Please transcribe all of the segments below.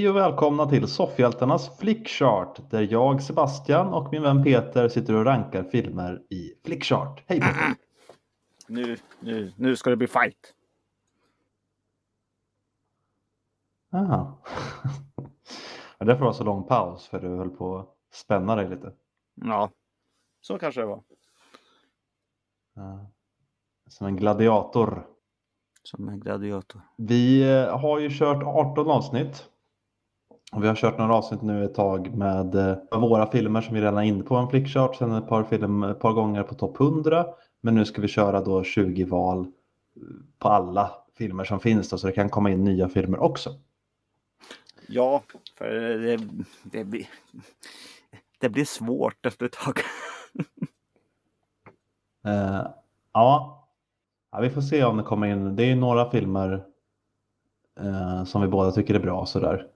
Hej och välkomna till Soffhjältarnas Flickchart där jag, Sebastian och min vän Peter sitter och rankar filmer i Flickchart. Hej Peter! Nu, nu, nu ska det bli fight. Aha. Ja, därför var det så lång paus för du höll på att spänna dig lite. Ja, så kanske det var. Ja. Som en gladiator. Som en gladiator. Vi eh, har ju kört 18 avsnitt. Och vi har kört några avsnitt nu ett tag med eh, våra filmer som vi redan är inne på en flickchart. Sen ett par, film, ett par gånger på topp 100. Men nu ska vi köra då 20 val eh, på alla filmer som finns då, så det kan komma in nya filmer också. Ja, för det, det, blir, det blir svårt efter ett tag. Eh, ja. ja, vi får se om det kommer in. Det är några filmer eh, som vi båda tycker är bra sådär.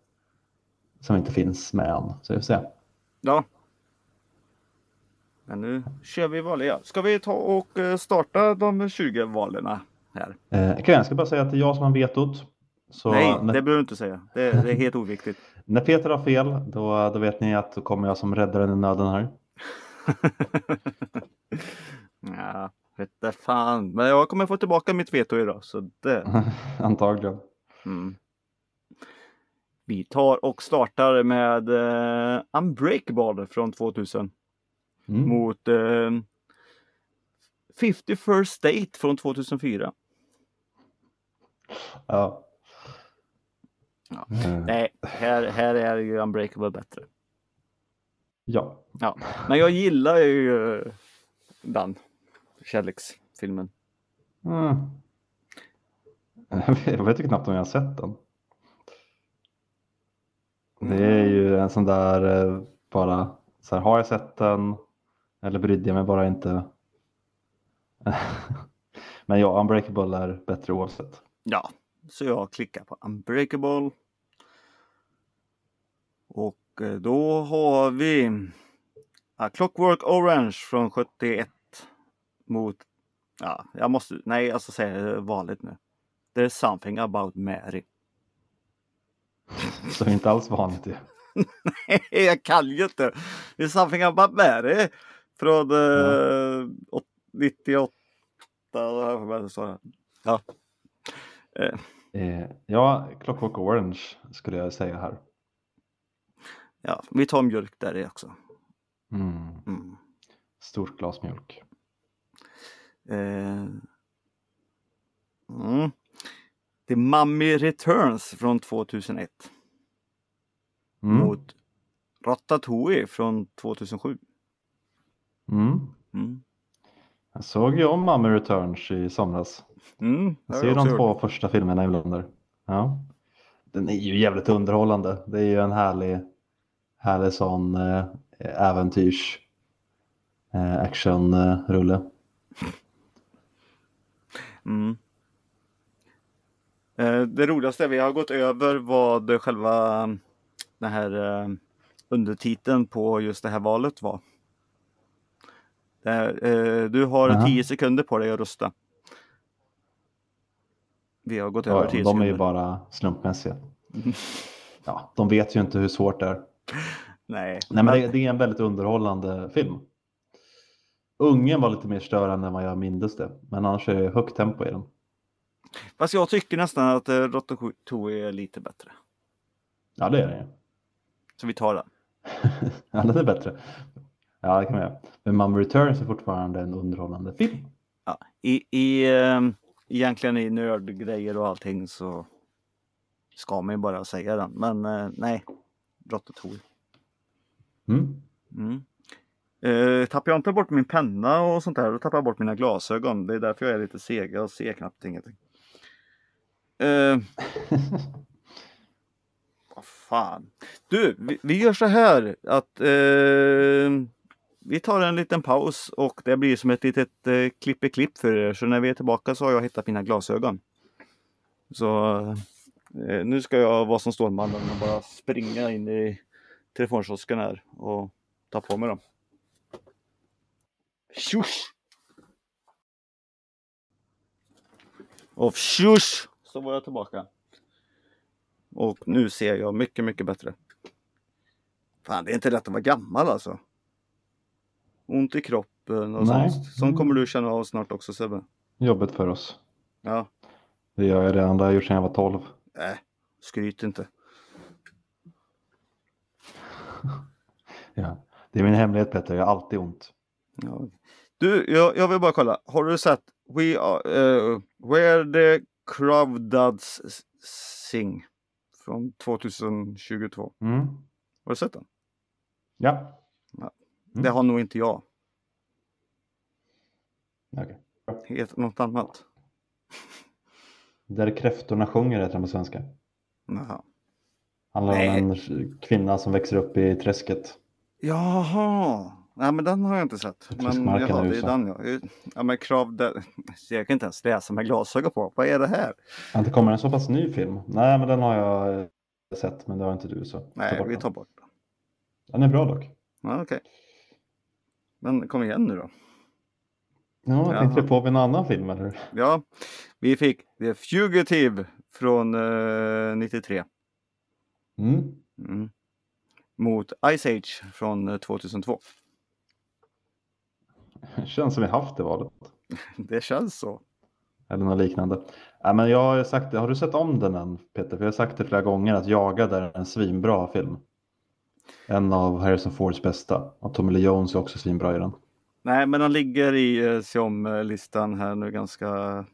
Som inte finns med än. Så vi får se. Ja. Men nu kör vi vanliga. Ska vi ta och eh, starta de 20 valen här? Eh, okay, jag ska bara säga att det är jag som har vetot. Så Nej, när, det behöver du inte säga. Det, det är helt oviktigt. när Peter har fel, då, då vet ni att då kommer jag som räddaren i nöden här. ja, vete fan. Men jag kommer få tillbaka mitt veto idag. Så det... Antagligen. Mm. Vi tar och startar med eh, Unbreakable från 2000 Mm. mot eh, 50 First Date från 2004. Ja. Ja. Eh, Nej, här, här är ju Unbreakable bättre. ja. Ja, men jag gillar ju eh, den kärleksfilmen. Mm. Jag vet ju knappt om jag har sett den. Det är ju en sån där eh, bara så här, har jag sett den eller brydde jag mig bara inte. Men ja, Unbreakable är bättre oavsett. Ja, så jag klickar på Unbreakable. Och eh, då har vi A Clockwork Orange från 71 mot, ja, jag måste, nej, alltså säga det vanligt nu. There's something about Mary. Så det är inte alls vanligt ju. jag kan ju inte. There's something about Mary från eh, åt- 98. vad sa jag? Ja. Eh, Eh, ja, Clockwork Orange skulle jag säga här. ja, vi tar mjölk där i också. Mm. Mm. Stort glas mjölk. Eh, mm. The Mummy Returns från 2001 Mm. mot Ratatouille från 2007. Mm. Mm. Jag såg ju om Mummy Returns i somras. Mm, Jag ser de två första filmerna ibland där. Ja. Den är ju jävligt underhållande. Det är ju en härlig, härlig sån eh, äventyrs eh, actionrulle. Mm. Eh, det roligaste är vi har gått över vad själva den här eh, undertiteln på just det här valet var. Eh, du har Aha. 10 sekunder på dig att rösta. Vi har gått över Ja, 10 de är sekunder. ju bara slumpmässiga. Ja, de vet ju inte hur svårt det är. Nej, Nej, men det, det är en väldigt underhållande film. Ungen var lite mer störande än vad jag mindes det. Men annars är det högt tempo i den. Fast jag tycker nästan att eh, Ratatouille är lite bättre. Ja, det är ju. Så vi tar den. ja, den är bättre. Ja, det kan man göra. Men Mum Returns är fortfarande en underhållande film. Ja. I, i, eh, egentligen i nördgrejer och allting så ska man ju bara säga den. Men eh, nej, Ratatouille. Mm. Mm. Eh, tappar jag inte bort min penna och sånt där, då tappar jag bort mina glasögon. Det är därför jag är lite seg. Jag ser knappt ingenting. Eh, vad fan. Du, vi, vi gör så här att eh, vi tar en liten paus och det blir som ett litet eh, klipp för er. Så när vi är tillbaka så har jag hittat mina glasögon. Så eh, nu ska jag vara som Stålmannen och bara springa in i telefonkiosken här och ta på mig dem. Tjosch! Och tjosch! Så var jag tillbaka. Och nu ser jag mycket, mycket bättre. Fan, det är inte lätt att vara gammal alltså. Ont i kroppen och Nej. sånt. Sånt kommer du känna av snart också Sebbe. Jobbet för oss. Ja, Det gör jag redan. Det har jag gjort sedan jag var 12. äh, skryt inte. Ja. Det är min hemlighet Petter. Jag har alltid ont. Ja. Du, jag, jag vill bara kolla. Har du sett We are, uh, Where the Crawdads Sing? Från 2022. Mm. Har du sett den? Ja. Mm. Det har nog inte jag. Okej. Heter något annat. Där kräftorna sjunger heter den på svenska. Jaha. Handlar Nej. om en kvinna som växer upp i träsket. Jaha. Nej men den har jag inte sett. Men i det USA. den ja. Ja men krav där. Jag kan inte ens läsa med glasögon på. Vad är det här? Att det kommer en så pass ny film? Nej, men den har jag eh, sett, men det har inte du så. Ta Nej, bort vi tar bort den. Den är bra dock. Ja, Okej. Men kom igen nu då. Ja, Jaha. tänkte du på en annan film eller? Ja, vi fick The Fugitive från eh, 93. Mm. Mm. Mot Ice Age från eh, 2002. Känns som vi haft det valet. Det känns så. Eller något liknande. Nej, men jag har sagt det. Har du sett om den än Peter? För jag har sagt det flera gånger att Jagad är en svinbra film. En av Harrison Fords bästa. Och Tommy Lee Jones är också svinbra i den. Nej, men den ligger i eh, om-listan här nu ganska...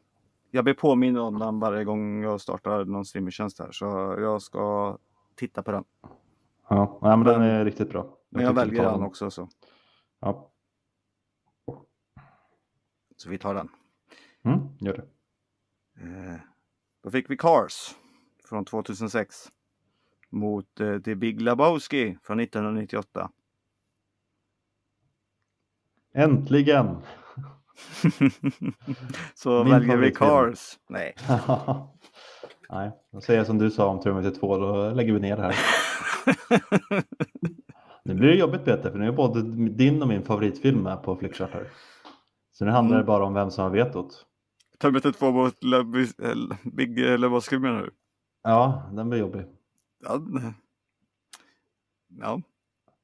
Jag blir påmind om den varje gång jag startar någon streamingtjänst här. Så jag ska titta på den. Ja, nej, men den Men- är riktigt bra. Men jag tycker vi väljer den också. Så, Ja, så vi tar den. mm, gör det. Eh, Då fick vi Cars från 2006. Mot eh, The Big Lebowski från 1998. Äntligen! Så Min väljer vi. Cars. Nej. Nej, då säger jag som du sa om Terminator 2, då lägger vi ner det här. Nu blir det jobbigt Peter, för nu är både din och min favoritfilm med på Flickchart här. Så nu handlar Mm. det bara om vem som har vetot. Terminator 2 mot eh, Big eh, Lebowski menar du? Ja, den blir jobbig. Ja. ja.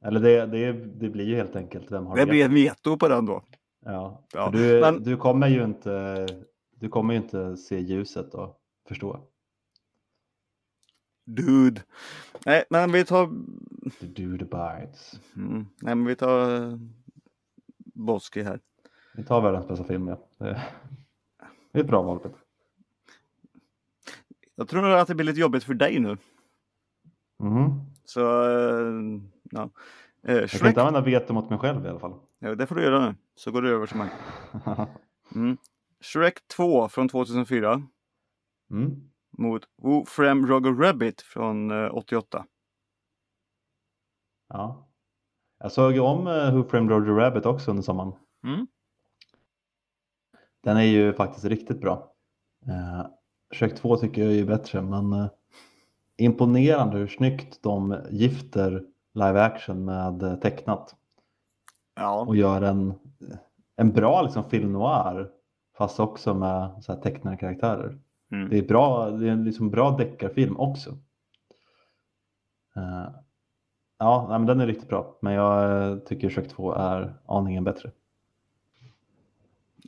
Eller det, det, det blir ju helt enkelt vem har Det blir en veto på den då. Ja, Ja, du, men- du kommer ju inte du kommer ju inte se ljuset och förstå. Dude. Nej, men vi tar... The dude bites. Mm. Nej, men vi tar uh, Boski här. Vi tar världens bästa film, ja. Det, det är ett bra val. Jag tror att det blir lite jobbigt för dig nu. Mhm. Så, eh, ja. Eh, Jag kan inte använda veto mot mig själv i alla fall. ja, det får du göra nu. Så går du över till mig. Mm. Shrek 2 från 2004 Mm. mot Who Framed Roger Rabbit från eh, 88. Ja. Jag såg om uh, Who Framed Roger Rabbit också under sommaren. Mm. Den är ju faktiskt riktigt bra. Uh, Shrek 2 tycker jag är bättre, men eh, imponerande hur snyggt de gifter live action med eh, tecknat Ja, och gör en, en bra liksom, film noir fast också med så här, tecknade karaktärer. Mm. Det är, bra, det är en liksom bra deckarfilm också. Eh, ja, nej, men den är riktigt bra, men jag eh, tycker Shrek 2 är aningen bättre.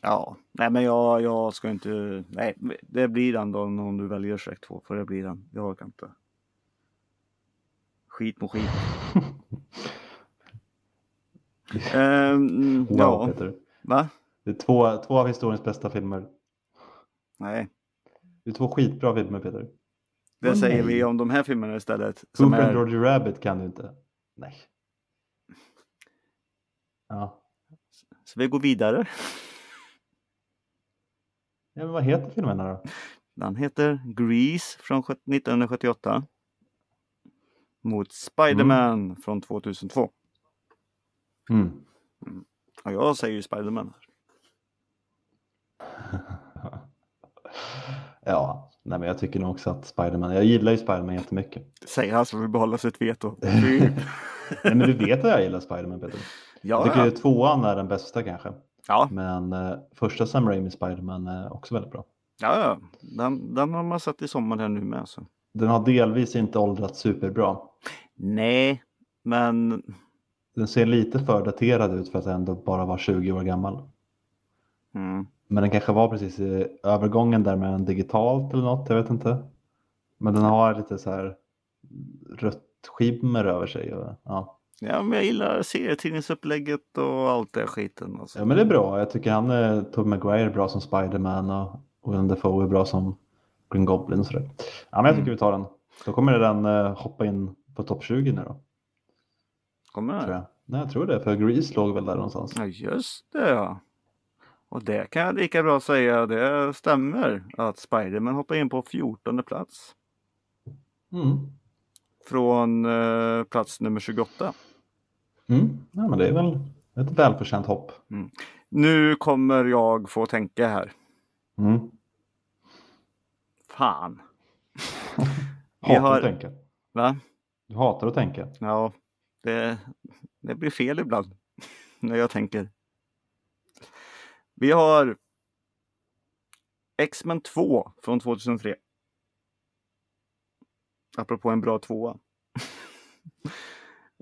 Ja. Nej men jag, jag ska inte, nej det blir den då om du väljer Shrek 2 för det blir den. Jag orkar inte. Skit på skit. Wow, ja, Peter. va? Det är två, två av historiens bästa filmer. Nej, Det är två skitbra filmer Peter. det Åh, säger nej. vi om de här filmerna istället. Som är, Roger Rabbit kan du inte. Nej. Ja. så vi går vidare. Ja men vad heter filmerna då? Den heter Grease från sjut- 1978. Mot Spiderman från 2002. Mm. Ja, jag säger ju Spiderman. ja, nej men jag tycker nog också att Spiderman, jag gillar ju Spiderman jättemycket. Säger han som vill behålla sitt veto. nej men du vet att jag gillar Spiderman Peter. Jag ja, tycker ja. tvåan är den bästa kanske. Ja, Men eh, första Sam Raimi Spiderman är också väldigt bra. ja, ja. Den, den har man sett i sommar här nu med. Så. den har delvis inte åldrats superbra. Nej, men Den ser lite för daterad ut för att ändå bara vara 20 år gammal. mm, Men den kanske var precis i övergången där med en digitalt eller något, jag vet inte. Men den har lite så här rött skimmer över sig. Ja. Ja, men jag gillar serietidningsupplägget och allt det skiten. Alltså. ja, men det är bra. Jag tycker han är, Tobey Maguire är bra som Spiderman och Willem Dafoe är bra som Green Goblin och sådär. Ja, men jag tycker Mm. vi tar den. Då kommer den eh, hoppa in på topp 20 nu då, Kommer tror det? jag. Nej, jag tror det, för Grease låg väl där någonstans. Ja, just det ja. Och det kan jag lika bra säga, det stämmer att Spiderman hoppar in på 14 plats. Mm. Från eh, plats nummer 28. Mm. Ja, men det är väl ett välförtjänt hopp. Nu kommer jag få tänka här. Mm. Fan. Hatar har- att tänka. Va? Du hatar att tänka. Ja, det, det blir fel ibland när jag tänker. Vi har X-Men 2 från 2003. Apropå en bra tvåa.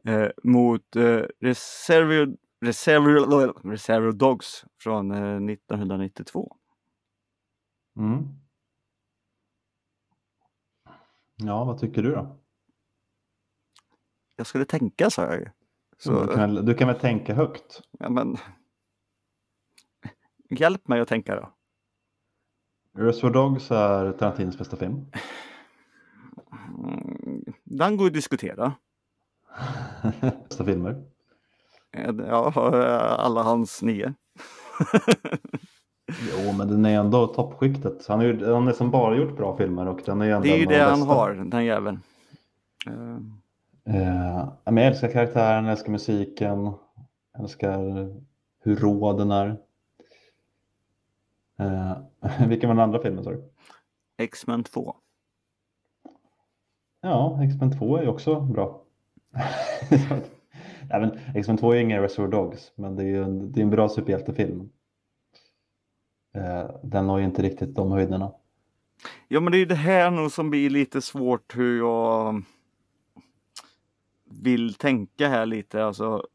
eh, mot eh, Reservoir, Reservoir, Reservoir Dogs från eh, 1992. Mm. Ja, vad tycker du då? Jag skulle tänka sa jag ju. Så, Du, kan du kan väl tänka högt? ja, men... Hjälp mig att tänka då. Reservoir Dogs är Tarantinos bästa film. Mm, Den går att diskutera. Bästa filmer. Ja, alla hans nio. Jo, men den är ändå toppskiktet. Han ju han har nästan bara gjort bra filmer och den är ändå Det är ju det han har, den jäveln. Eh, men jag älskar karaktären, jag älskar musiken, jag älskar hur rå den är. Eh, vilken var den andra filmen sa du? X-Men 2. Ja, X-Men 2 är också bra. Nej, men X-Men 2 är ingen Reservoir Dogs, men det är ju en, det är en bra superhjältefilm. Eh, den har ju inte riktigt de höjderna. Ja, men det är ju det här nog som blir lite svårt hur jag vill tänka här lite. Alltså,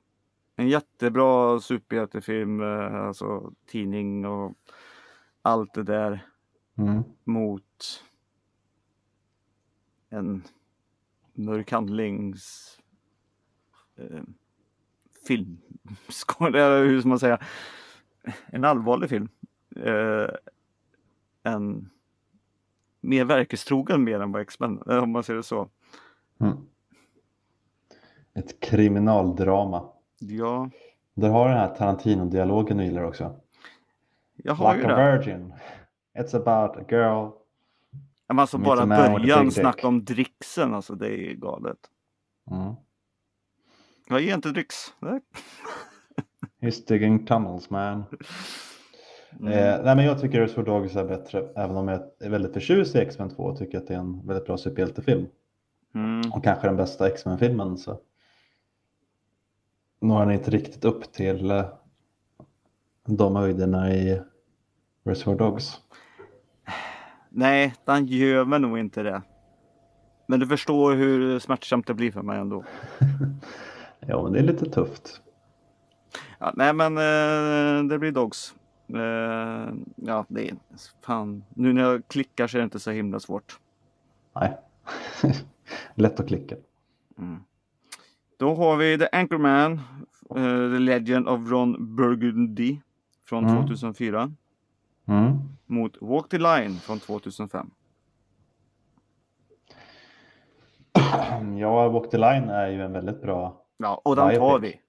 en jättebra superhjältefilm, eh, alltså tidning och allt det där Mm. mot en mörk handlings eh, film. Eller hur ska man säga? En allvarlig film. Eh, en mer verkestrogen mer än vad X-Men, eh, om man ser det så. Mm. Ett kriminaldrama. Ja, Där har den här Tarantino-dialogen du gillar också. jag har like ju a det. virgin. It's about a girl. Men alltså bara början snacka om dricksen, alltså det är galet. Mm. Jag ger inte dricks. Nej. He's digging tunnels man. Mm. Eh, nej men jag tycker Reservoir Dogs är bättre. Även om jag är väldigt förtjust i X-Men 2 och tycker att det är en väldigt bra superhjältefilm. Mm. Och kanske den bästa X-Men-filmen. Så når han inte riktigt upp till eh, de höjderna i Reservoir Dogs. Nej, den gör väl nog inte det. Men du förstår hur smärtsamt det blir för mig ändå. Ja men det är lite tufft. Ja, nej men eh, det blir Dogs. Eh, ja, det är fan. Nu när jag klickar så är det inte så himla svårt. Nej. Lätt att klicka. Mm. Då har vi The Anchorman, eh, The Legend of Ron Burgundy från Mm. 2004 Mm. mot Walk the Line från 2005. Ja, Walk the Line är ju en väldigt bra. Ja, och den tar vi.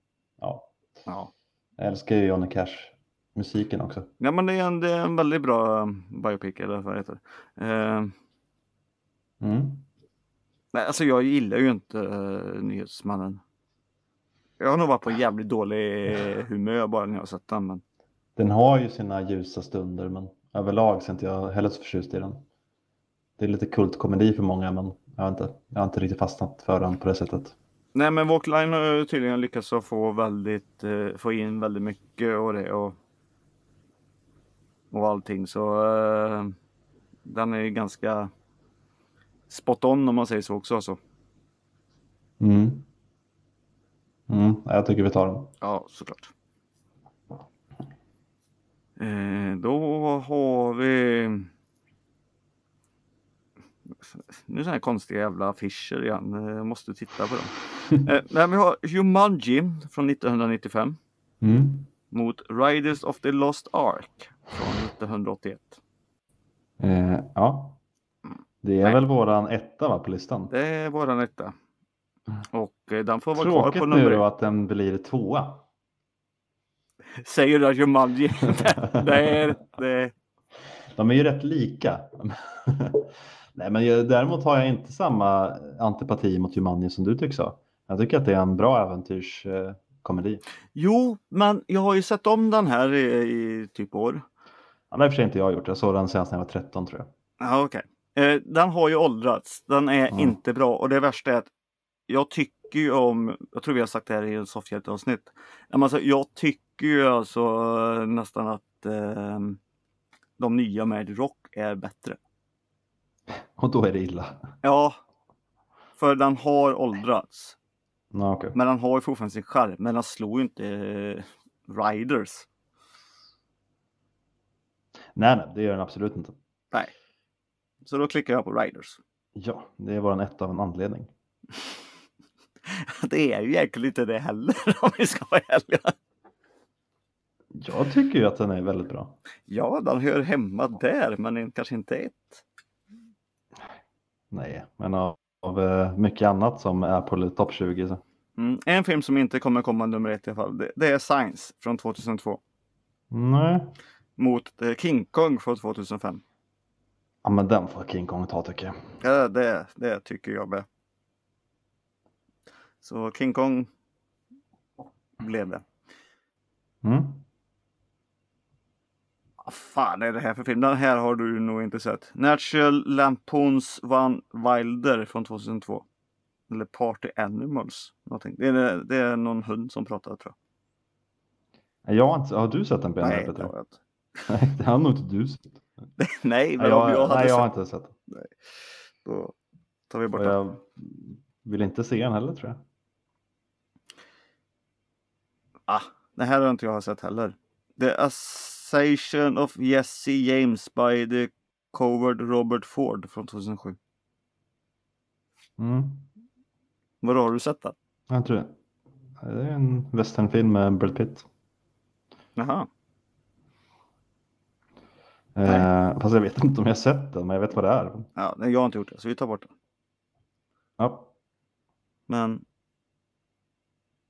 Ja, Ja. jag älskar ju Johnny Cash-musiken också. ja, men det är, en, det är en väldigt bra eh, biopic eller vad heter det. Eh, Mm. nej, alltså jag gillar ju inte uh, Nyhetsmannen. Jag har nog varit på jävligt dålig humör bara när jag har sett den. Men... Den har ju sina ljusa stunder men överlag så är inte jag heller så förtjust i den. Det är lite kultkomedi för många men jag har inte, jag har inte riktigt fastnat för den på det sättet. Nej men Walkline har tydligen lyckats få väldigt, eh, få in väldigt mycket och det och, och allting så eh, den är ganska spot on om man säger så också. Alltså. Mm. Mm, jag tycker vi tar den. Ja, såklart. Eh, då har vi... Nu är det här konstiga jävla affischer igen. Eh, Jag måste titta på dem. Eh, men vi har Jumanji från 1995 Mm. mot Riders of the Lost Ark från 1981. Eh, ja. Det är Nej. väl våran etta va, på listan. Det är våran etta. Och eh, den får vara kvar Tråkigt på nu nummer då att den blir tvåa. Säger du att Jumanji? är... Det, De är ju rätt lika. Nej, men jag, däremot har jag inte samma antipati mot Jumanji som du tycks ha. Jag tycker att det är en bra äventyrskomedi. jo, men jag har ju sett om den här i, i typ år. Ja, det har i och för sig inte jag gjort. Jag såg den senast när jag var 13 tror jag. Ja, okej. Eh, den har ju åldrats. Den är Mm. inte bra och det värsta är att jag tycker ju om, jag tror vi har sagt det här i en soffhjälte-avsnitt. Alltså, jag tycker ju alltså eh, nästan att eh, de nya med rock är bättre. Och då är det illa. Ja, för den har åldrats. Ja, okej. Men den har ju fortfarande sin charm. Men den slår ju inte eh, Riders. Nej, nej, det gör den absolut inte. Nej. Så då klickar jag på Riders. Ja, det är våran ett av en anledning. Det är ju egentligen inte det heller om vi ska vara ärliga. Jag tycker ju att den är väldigt bra. Ja, den hör hemma där, men kanske inte ett. Nej, men av, av eh, mycket annat som är på topp 20 så. Mm. En film som inte kommer komma nummer ett i alla fall, det, det är Science från 2002. Nej. Mot eh, King Kong från 2005. Ja, men den får King Kong ta tycker jag. Ja, det, det tycker jag med. Så King Kong blev det. Mm. Vad fan är det här för film? Den här har du nog inte sett. Natural Lampoons Van Wilder från 2002. Eller Party Animals. Någonting. Det, är, det är någon hund som pratar tror Jag har, inte, har du sett den jag. Nej, det har jag inte. Nej, det har nog inte du sett. Nej, men Nej, om jag, jag hade nej, jag har inte sett den. då tar vi bort Och den. jag vill inte se den heller tror jag. Ah, det här har inte jag sett heller. The Assassination of Jesse James by the Coward Robert Ford från 2007. Mm. Var har du sett den? Jag tror det. Det är en westernfilm med Brad Pitt. Jaha. Eh, fast jag vet inte om jag sett den, men jag vet vad det är. Ja, nej, jag har inte gjort det, så vi tar bort den. Ja. Men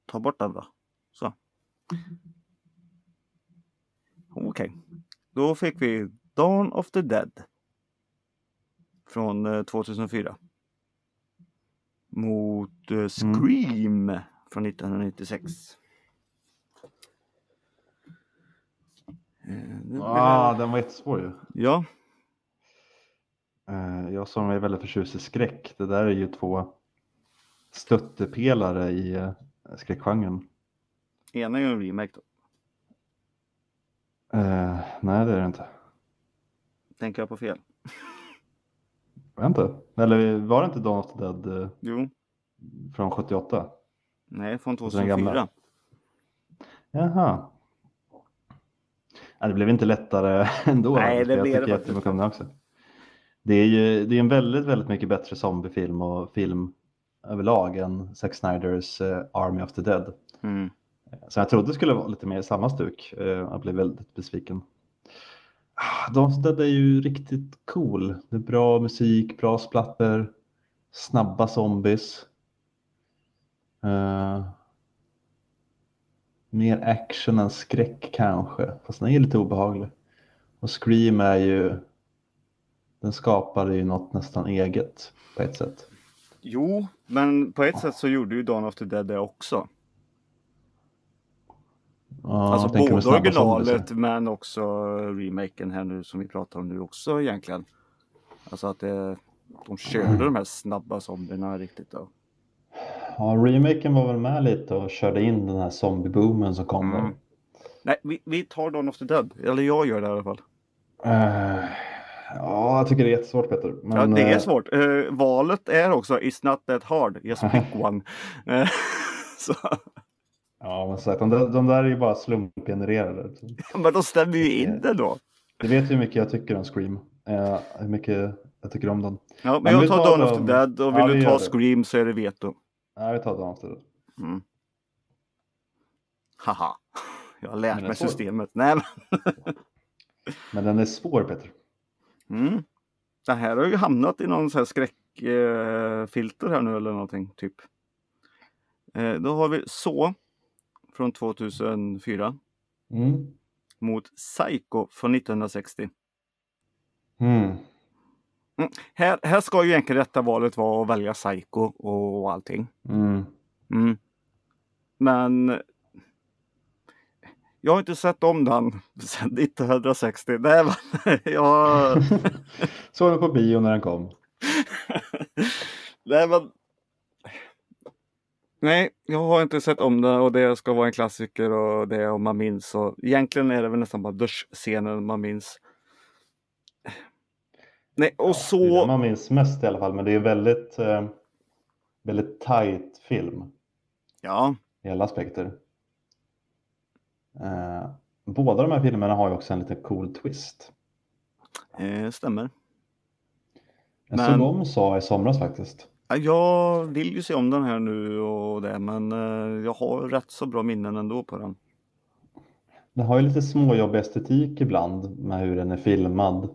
ta bort den då. Så. Okej. Då fick vi Dawn of the Dead. Från eh, 2004. Mot eh, Scream från 1996. Eh, Ah, den var jättesvår ju. Ja, Eh, jag som är väldigt förtjust i skräck. Det där är ju två stöttepelare i eh, skräckgenren. ena är ju en remake då. Eh, nej, det är det inte. Tänker jag på fel? Inte. Eller var det inte Dawn of the Dead eh, Jo, från 78? nej från Alltså den gamla. 2004. Jaha. Ja, det blev inte lättare ändå. Nej, det jag blev det faktiskt den också. Det är ju det är en väldigt, väldigt mycket bättre zombiefilm och film överlag än Zack Snyders eh, Army of the Dead. Mm. Så jag trodde det skulle vara lite mer samma stuk. Eh, jag blev väldigt besviken. Ah, Dead är ju riktigt cool. Det är bra musik, bra splatter, snabba zombies. Uh, mer action än skräck kanske, fast den är lite obehaglig. Och Scream är ju, den skapade ju något nästan eget på ett sätt. Jo, men på ett sätt så gjorde ju Dawn of the Dead det också. Ja, alltså både originalet men också remaken här nu som vi pratar om nu också egentligen. Alltså att det, de körde de här snabba zombierna riktigt då. Ja, remaken var väl med lite och körde in den här zombieboomen som kom Mm. där. Nej, vi, vi tar Dawn of the Dead. Eller jag gör det i alla fall. Eh, ja, jag tycker det är jättesvårt Peter. Men, ja, det är eh, svårt. Eh, valet är också It's not that hard, just pick one. Så, Ja, men sagt, de, där, de där är ju bara slumpgenererade. men de stämmer ju in det då. Du vet hur mycket jag tycker om Scream. Eh, hur mycket jag tycker om den. Ja, men Men jag tar Dawn of the. Dead och vill Ja, du ta det. Scream så är det veto. Nej, vi tar den efter det. Mm. Haha, jag har lärt mig systemet. Nej, men... Men den är svår Peter. Mm. Det här har ju hamnat i någon sån här skräckfilter eh, här nu eller någonting typ. Eh, då har vi Så från 2004 Mm. mot Psycho från 1960. Mm. Här, här ska ju egentligen rätta valet vara att välja Psycho och allting. Mm. Mm. Men jag har inte sett om den sedan 1960. Nej, men jag... Såg den på bio när den kom. Nej, men... Nej, jag har inte sett om det och det ska vara en klassiker och det om man minns. Och egentligen är det väl nästan bara duschscenen man minns. Nej, och Det är så... den man minns mest i alla fall. Men det är väldigt, eh, väldigt tight film Ja, i alla aspekter. Eh, båda de här filmerna har ju också en liten cool twist. eh, stämmer. Jag Men- såg om Så i somras faktiskt. Ja, Jag vill ju se om den här nu och det, men eh, jag har rätt så bra minnen ändå på den. Den har ju lite småjobbig estetik ibland med hur den är filmad.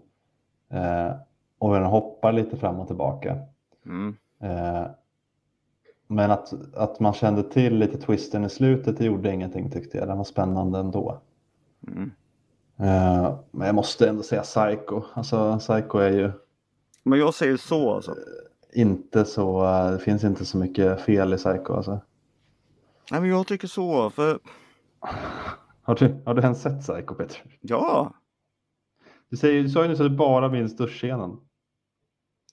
Eh, och den hoppar lite fram och tillbaka. Mm. Eh, men att, att man kände till lite twisten i slutet, det gjorde ingenting tyckte jag. Den var spännande ändå. Mm. Eh, men jag måste ändå säga Psycho. Alltså Psycho är ju Men jag säger så alltså. Inte så, eh, det finns inte så mycket fel i Psycho alltså. Nej, men jag tycker så, för Har du, har du ens sett Psycho Peter? ja, Du, säger, du sa ju nyss att du bara minns duschscenen.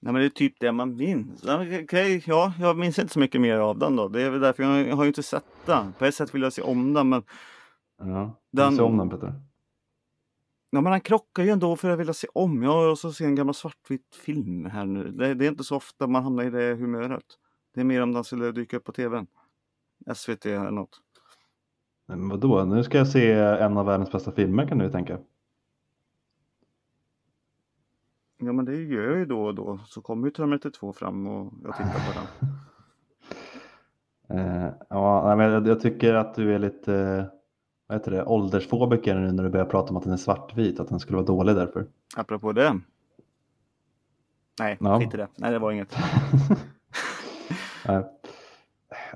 Nej, men det är typ det man minns. Okej, ja, jag minns inte så mycket mer av den då. Det är väl därför jag, jag har ju inte sett den. På ett sätt vill jag se om den, men, Ja, den... se om den Peter. Ja, men han krockar ju ändå för att jag vill se om. Jag har också sett en gammal svartvit film här nu. Det, det är inte så ofta man hamnar i det humöret. Det är mer om den skulle dyka upp på tvn. SVT eller något. Men vadå, nu ska jag se en av världens bästa filmer kan du tänka. Ja, men det gör jag ju då och då. Så kommer ju Terminator 2 fram och jag tittar på den. Eh, ja, men jag, jag tycker att du är lite heter det, åldersfobiker nu när du börjar prata om att den är svartvit, att den skulle vara dålig därför. Apropå det. Nej, Ja. skit i det. Nej, det var inget. Nej.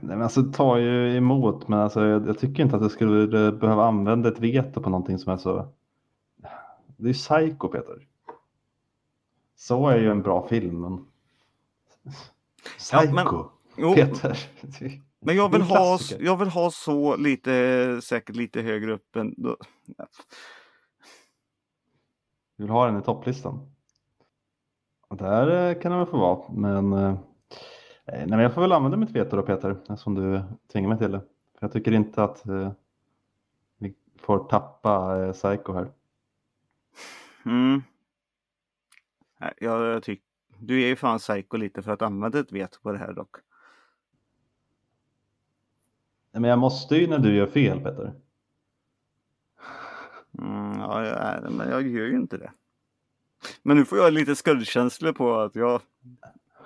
Nej, men alltså ta ju emot, men alltså, jag, jag tycker inte att du skulle behöva använda ett veto på någonting som är så... Det är ju Psycho, Peter. Så är ju en bra film, men... Ja, Psycho, men- Jo, Peter. Men jag vill, ha, jag vill ha så lite, säkert lite högre upp än... Då, Du vill ha den i topplistan? Och Där eh, kan den väl få vara, men... eh, Nej, men jag får väl använda mitt veto då Peter, eftersom du tvingar mig till det. För jag tycker inte att eh, vi får tappa eh, Psycho här. mm. Nej, jag, jag tycker... Du är ju fan psycho lite för att använda ett veto på det här dock. Men jag måste ju när du gör fel Peter. Mm, ja, jag, men jag gör ju inte det. Men nu får jag lite skuldkänslor på att jag...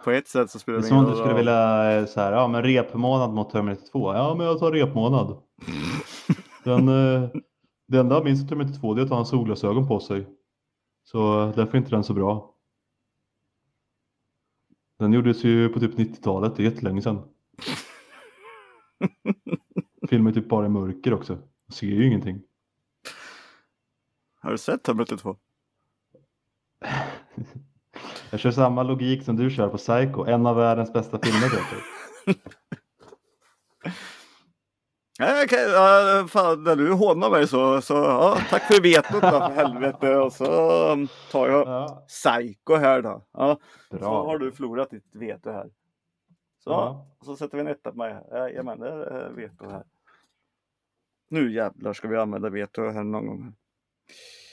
På ett sätt så Det spelar är det som om ingen du skulle roll. vilja eh, så här, ja men repmånad mot Terminator 2. Ja men jag tar repmånad. Den, eh, det enda jag minns av Terminator 2 det är att han har solglasögon på sig. Så därför är inte den så bra. Den gjordes ju på typ 90-talet, det är jättelänge sedan. Filmen typ bara i mörker också. Jag ser ju ingenting. Har du sett Terminator 2? Jag kör samma logik som du kör på Psycho, en av världens bästa filmer okej, ja, fan, när du hånar mig så, så ja, tack för vetot då för helvete. Och så um, tar jag Ja, Psycho här då. Ja, bra. så har du förlorat ditt veto här. Så, Ja. så sätter vi en etta på mig. Jajamän, det är veto här. Nu jävlar ska vi använda veto här någon gång.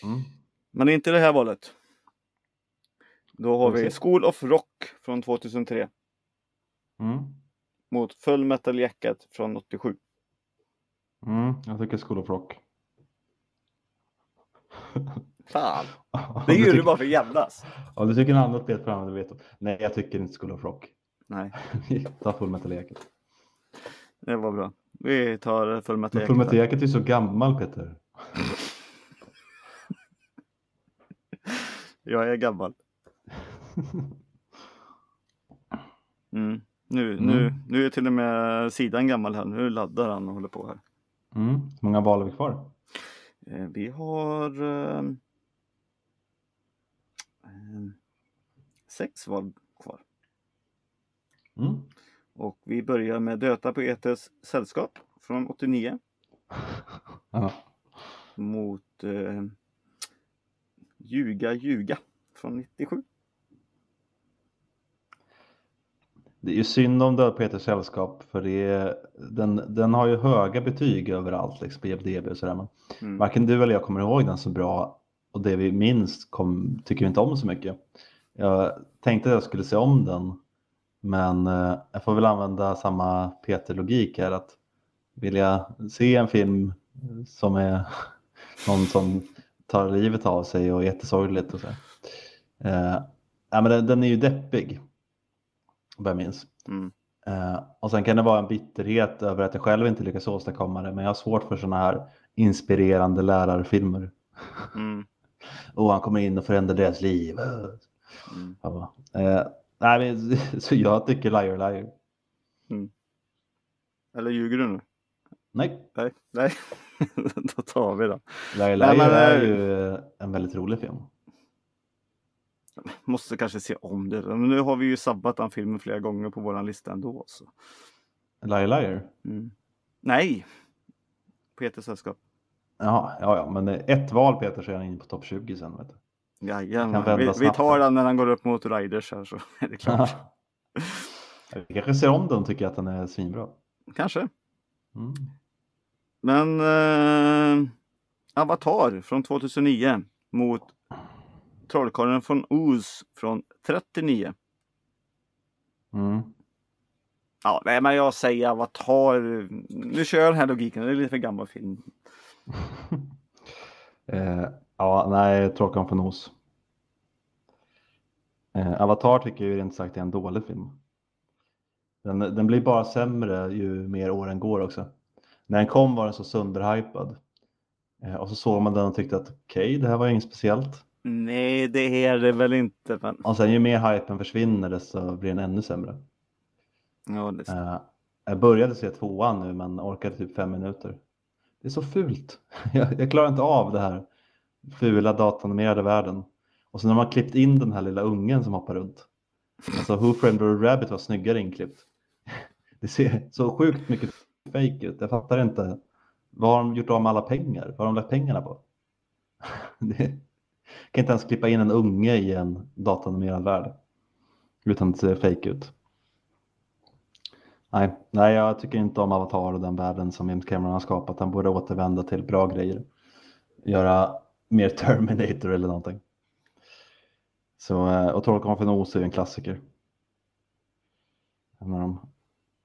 Mm. Men inte det här valet. Då har vi. School of Rock från 2003 Mm. mot Full Metal Jacket från 87. Mm. Jag tycker School of Rock. Fan, det gör du bara för att jävlas. Om du tycker något annat det vet du. Nej, jag tycker inte School of Rock. Nej, Ta Full Metal Jacket. det var bra. Vi tar Full Metal Men Full Jacket. Metal Jacket är så gammal Peter. Jag är gammal. Mm. Nu, Mm. nu, nu är till och med sidan gammal här. Nu laddar han och håller på här. Mm. Hur många val har vi kvar? Eh, Vi har ehm, sex val kvar. Mm. Och vi börjar med Döta poeters sällskap från 89 Ja. mot eh, Ljuga ljuga från 97. Det är ju synd om Död Peters sällskap för det är, den, den har ju höga betyg överallt liksom på IMDB och sådär. Men Mm. varken du eller jag kommer ihåg den så bra och det vi minns kom, tycker vi inte om så mycket. Jag tänkte att jag skulle se om den men eh, jag får väl använda samma Peter-logik här att vill jag se en film som är någon som tar livet av sig och är jättesorgligt och så. Eh, ja, men den, den är ju deppig vad jag minns. Mm. Eh, och sen kan det vara en bitterhet över att jag själv inte lyckas åstadkomma det men jag har svårt för sådana här inspirerande lärarfilmer. Mm. Och han kommer in och förändrar deras liv. Mm. Ja. Eh, nej, men, så jag tycker Liar Liar. Eller ljuger du nu? Nej, Nej, nej. Då tar vi det. Liar Nej, Liar men, är eh, ju en väldigt rolig film. Måste kanske se om det. Men nu har vi ju sabbat den filmen flera gånger på våran lista ändå. Så. Liar Liar? Mm. Nej! Peters sällskap. Ja, ja, ja, men ett val Peter så är han inne på topp 20 sen. Vet du. Jajamän. Vi, vi tar den när han går upp mot Riders här så är det klart. Vi kanske ser om den tycker att den är svinbra. Kanske. Mm. Men eh, Avatar från 2009 mot Trollkarlen från Oz från 39. Mm. Ja, nej, men jag säger Avatar. Nu kör jag den här logiken. Det är lite för gammal film. Eh, ja, nej, Trollkarlen från Oz. Eh, Avatar tycker jag ju rent sagt är en dålig film. Den, den blir bara sämre ju mer åren går också. När den kom var den så sönderhypad. Eh, och så såg man den och tyckte att okej, det här var inget speciellt. Nej, det är det väl inte. Men... Och sen ju mer hypen försvinner desto blir den ännu sämre. Ja, det... Eh, jag började se tvåan nu men orkade typ fem minuter. Det är så fult. Jag, jag klarar inte av det här fula datanimerade världen. Och sen när man har klippt in den här lilla ungen som hoppar runt. Alltså Who Framed Roger Rabbit var snyggare inklippt. Det ser så sjukt mycket fake ut. Jag fattar inte. Vad har de gjort av med alla pengar? Vad har de lagt pengarna på? Det, kan inte ens klippa in en unge i en datanimerad värld. Utan att det ser fake ut. Nej, nej, jag tycker inte om Avatar och den världen som James Cameron har skapat. Han borde återvända till bra grejer. Göra mer Terminator eller någonting. Så, eh, och Trollkarlen från Oz är ju en klassiker. En av de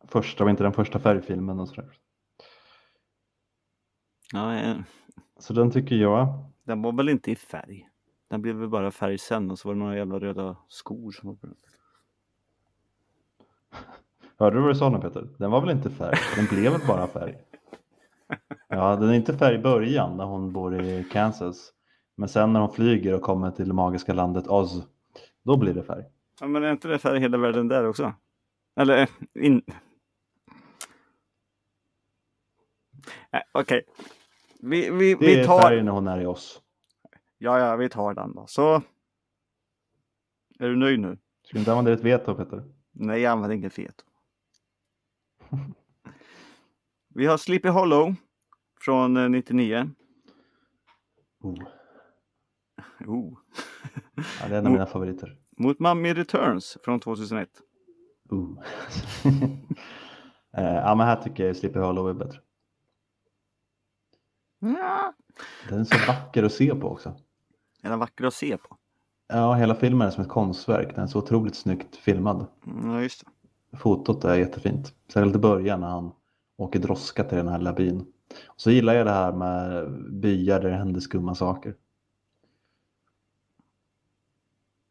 första, var inte den första färgfilmen och sådär. Ja, eh, Så den tycker jag. den var väl inte i färg. Den blev väl bara färg sen och så var det några jävla röda skor som var på den. Hörde du vad du sa nu Peter? Den var väl inte färg? Den blev väl bara färg? Ja, den är inte färg i början när hon bor i Kansas. Men sen när hon flyger och kommer till det magiska landet Oz, då blir det färg. Ja, men är inte det färg hela världen där också? Eller eh, in... Okej. Vi, vi, Det vi är tar... färg när hon är i Oz. Ja, ja, vi tar den då. Så. Är du nöjd nu? Ska du inte använda ditt veto Peter? Nej, jag använder inget veto. Vi har Sleepy Hollow från eh, 99. Oh. Oh. Ja, det är en av mina favoriter. Mot Mummy Returns från 2001. Oh. Eh, ja, men här tycker jag Sleepy Hollow är bättre. Ja. Den är så vacker att se på också. Är den vacker att se på? Ja, hela filmen är som ett konstverk. Den är så otroligt snyggt filmad. Mm, Ja, just det. Fotot är jättefint. Särskilt i början när han åker droska till den här lilla byn. Och så gillar jag det här med byar där det händer skumma saker.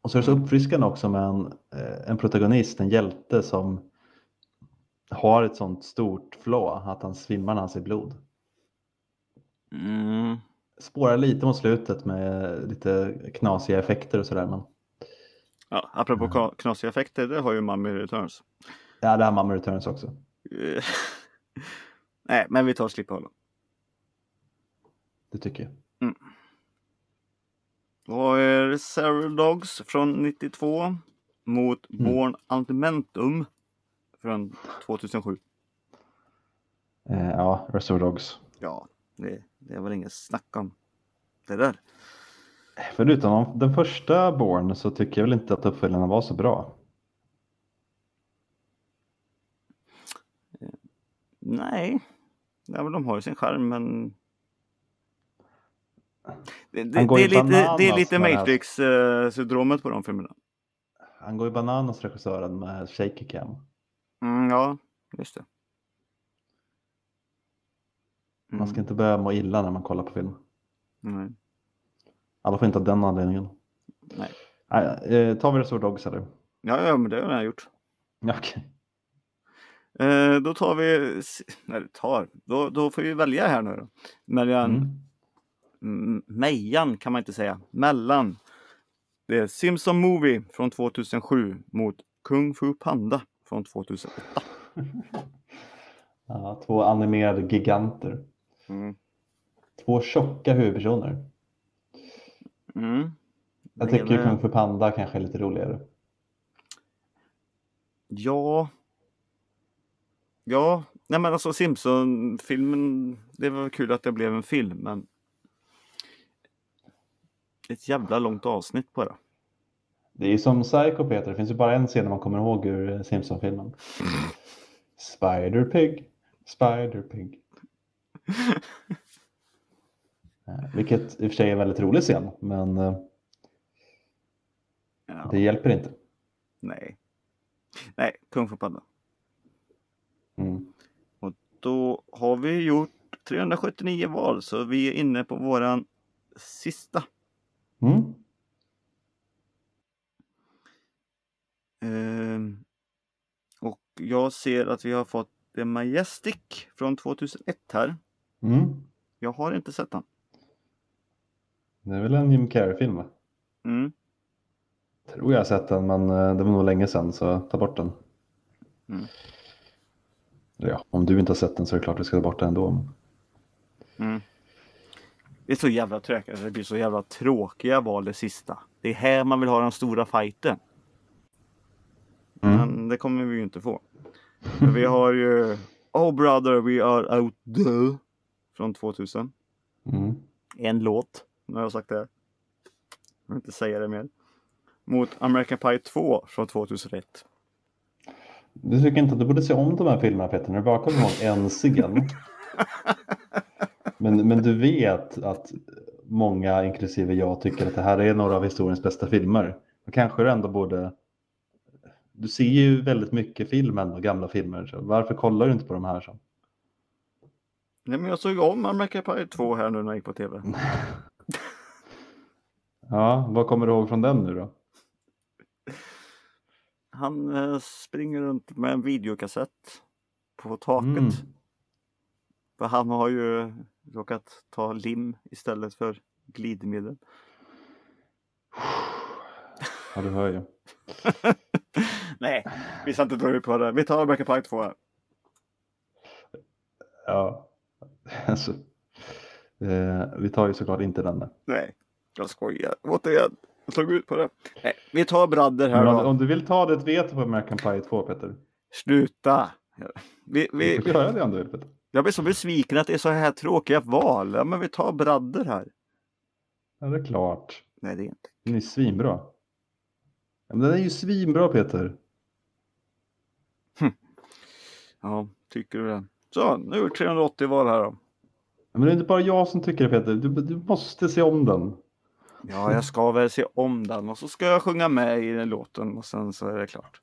Och så är det så uppfriskande också med en, eh, en protagonist, en hjälte som har ett sånt stort flå att han svimmar när han ser blod. Mm. Spårar lite mot slutet med lite knasiga effekter och sådär. Men Ja, apropå ka- knasiga effekter, det har ju Mummy Returns. ja, det har Mummy Returns också. Eh, Nej, men vi tar Sleepy Hollow. Det tycker jag. Vad är Reservoir Dogs från 92 mot Mm. Born Ultimentum från 2007. Eh, ja, Reservoir Dogs. Ja, det, det väl inget snack om det där. Förutom om den första Born så tycker jag väl inte att uppföljarna var så bra. Nej, ja, de har ju sin charm men det, det, det, är, lite, det är bananas lite. Matrix-syndromet på de filmerna. Han går ju bananas regissören med shaky cam. Mm, ja, just det. Mm, Man ska inte börja må illa när man kollar på film. nej. Alla får inte av den anledningen. Nej. Nej, eh, tar vi Reservoir Dogs eller? Ja, ja, men det har jag gjort. Ja, okej. Eh, då tar vi, nej tar, då, då får vi välja här nu då. Mellan, Mm. Mejan kan man inte säga, mellan det är Simpson Movie från 2007 mot Kung Fu Panda från 2008. Ja, två animerade giganter. Mm. Två tjocka huvudpersoner. Mm. Jag tycker ena- Kung Fu Panda kanske är lite roligare. Ja. Ja, nej men alltså Simpson-filmen, det var kul att det blev en film men ett jävla långt avsnitt bara. Det är ju som Psycho Peter, det finns ju bara en scen man kommer ihåg ur eh, Simpson-filmen. Spider Pig, Spider Pig. Eh, Vilket i och för sig är en väldigt rolig scen, men eh, Ja, det hjälper inte. nej. Nej, Kung Fu Panda. Mm. Då har vi gjort 379 val så vi är inne på våran sista. Mm. Ehm, och jag ser att vi har fått The Majestic från 2001 här. Mm. Jag har inte sett den. Det är väl en Jim Carrey-film? Mm. Tror jag har sett den, men eh, det var nog länge sedan, så ta bort den. Mm. Ja, om du inte har sett den så är det klart vi ska ta bort den ändå. Mm. Det är så jävla tråkigt. Det blir så jävla tråkiga val det sista. Det är här man vill ha den stora fighten. Mm. Men det kommer vi ju inte få. För vi har ju Oh brother we are out there. Från 2000. Mm. En låt. Nu har jag sagt det. Jag vill inte säga det mer. Mot American Pie 2 från 2001. Du tycker inte att du borde se om de här filmerna Peter, när du bara kommer ihåg en scen. Men, men du vet att många, inklusive jag, tycker att det här är några av historiens bästa filmer. Då kanske du ändå borde... Du ser ju väldigt mycket film ändå, gamla filmer. Så varför kollar du inte på de här? Så? Nej men jag såg om American Pie 2 här nu när jag gick på TV. Ja, vad kommer du ihåg från den nu då? Han eh, springer runt med en videokassett på taket. Mm. För han har ju råkat ta lim istället för glidmedel. Ja, du hör ju. Nej, vi ska inte dra ut på det. Vi tar American Pie 2 här. Ja. Alltså, eh, vi tar ju såklart inte den. Nej, jag skojar. Återigen, jag slog ut på det. Nej, vi tar Bradder här Men då. om, om du vill ta det ett veto på American Pie 2, Peter. Sluta! Vi, Vi göra det om du vill, Peter. Jag blir så besviken att det är så här tråkiga val. Ja, men vi tar Bradder här. Ja, det är klart. Nej, det är inte. Den är svinbra. Ja, men den är ju svinbra Peter. Ja, tycker du det? Så, nu är det 380 val här då. Ja, Men det är inte bara jag som tycker det Peter. Du, du måste se om den. Ja, jag ska väl se om den och så ska jag sjunga med i den låten och sen så är det klart.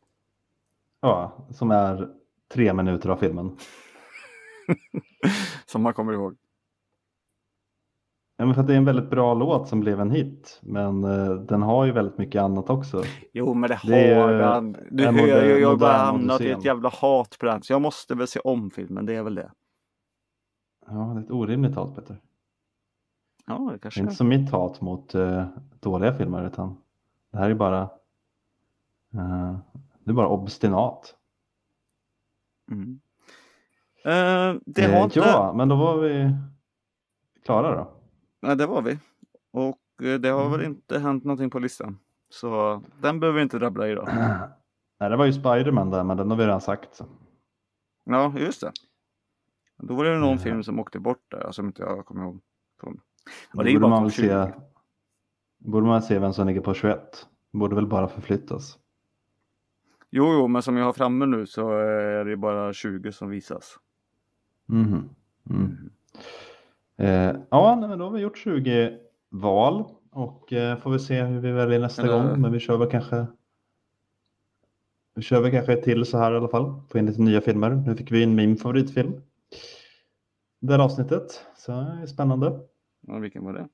Ja, som är tre minuter av filmen. Som man kommer ihåg. Ja, men för det är en väldigt bra låt som blev en hit. Men eh, den har ju väldigt mycket annat också. Jo, men det har Det är den. Du hör ju, modern- jag har bara hamnat i ett jävla hat på den. Så jag måste väl se om filmen, det är väl det. Ja, det är ett orimligt hat Peter. Ja, det Det kanske är är. inte som mitt hat mot eh, dåliga filmer utan det här är bara eh, det är bara obstinat. Mm. Eh, det Eh, har inte... Ja, men då var vi klara då. Nej, det var vi. Och eh, det har Mm. väl inte hänt någonting på listan. Så den behöver vi inte drabbla idag. Nej, det var ju Spiderman där, men den har vi redan sagt. Så. Ja, just det. Då var det någon Mm. film som åkte bort där som inte jag kommer ihåg. Och det borde man topp väl 20. se, borde man se vem som ligger på 21. Borde väl bara förflyttas. Jo, jo, men som jag har framme nu så är det bara 20 som visas. Mhm. Mm. Eh, ja, nej, men då har vi gjort 20 val och eh, får vi se hur vi väljer nästa Eller- gång. Men vi kör väl kanske vi kör väl kanske till så här i alla fall. Få in lite nya filmer. Nu fick vi in min favoritfilm. Det här avsnittet. Så det är spännande. Ja, vilken var det?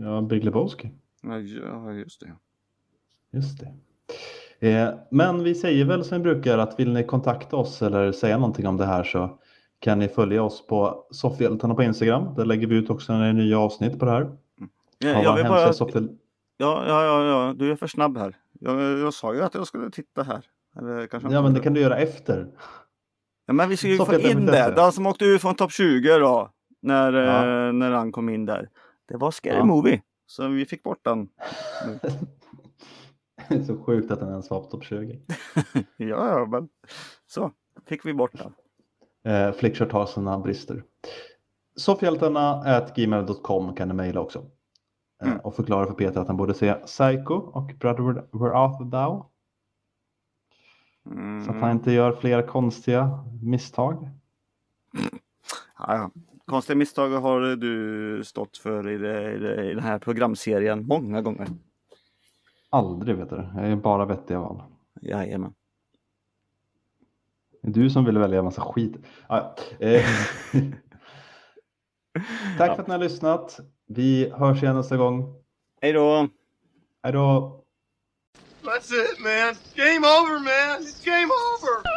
Ja, Big Lebowski. Ja, just det. Just det. Eh, men vi säger väl som vi brukar att vill ni kontakta oss eller säga någonting om det här så kan ni följa oss på Soffhjältarna på Instagram. Där lägger vi ut också när det är nya avsnitt på det här. Ja, Ja, jag vill bara... Soffhjäl- Ja, ja, ja, ja, du är för snabb här. Jag, jag sa ju att jag skulle titta här. Eller kanske Ja, men det kan du göra efter. Ja, men vi ska ju få in det. Den som åkte ut från topp 20 då. När, Ja. eh, när han kom in där. Det var Scary Ja. Movie. Så vi fick bort den. Det är så sjukt att den ens var på topp 20. Ja, ja, men så fick vi bort den. Eh, Flickchart har sina brister. Soffhjältarna gmail.com kan ni mejla också. Eh, Mm. Och förklara för Peter att han borde se Psycho och Brother Where Art Thou. Så att han Mm. inte gör fler konstiga misstag. Ja, ja. Konstiga misstag har du stått för i, det, i, det, i den här programserien många gånger. Aldrig vet du. Jag är bara vettiga val. Jajamän. Det är du som vill välja en massa skit. Ah, ja. eh, Tack Ja. för att ni har lyssnat. Vi hörs igen nästa gång. Hej då! Hej då! That's it, man. Game over, man. It's game over.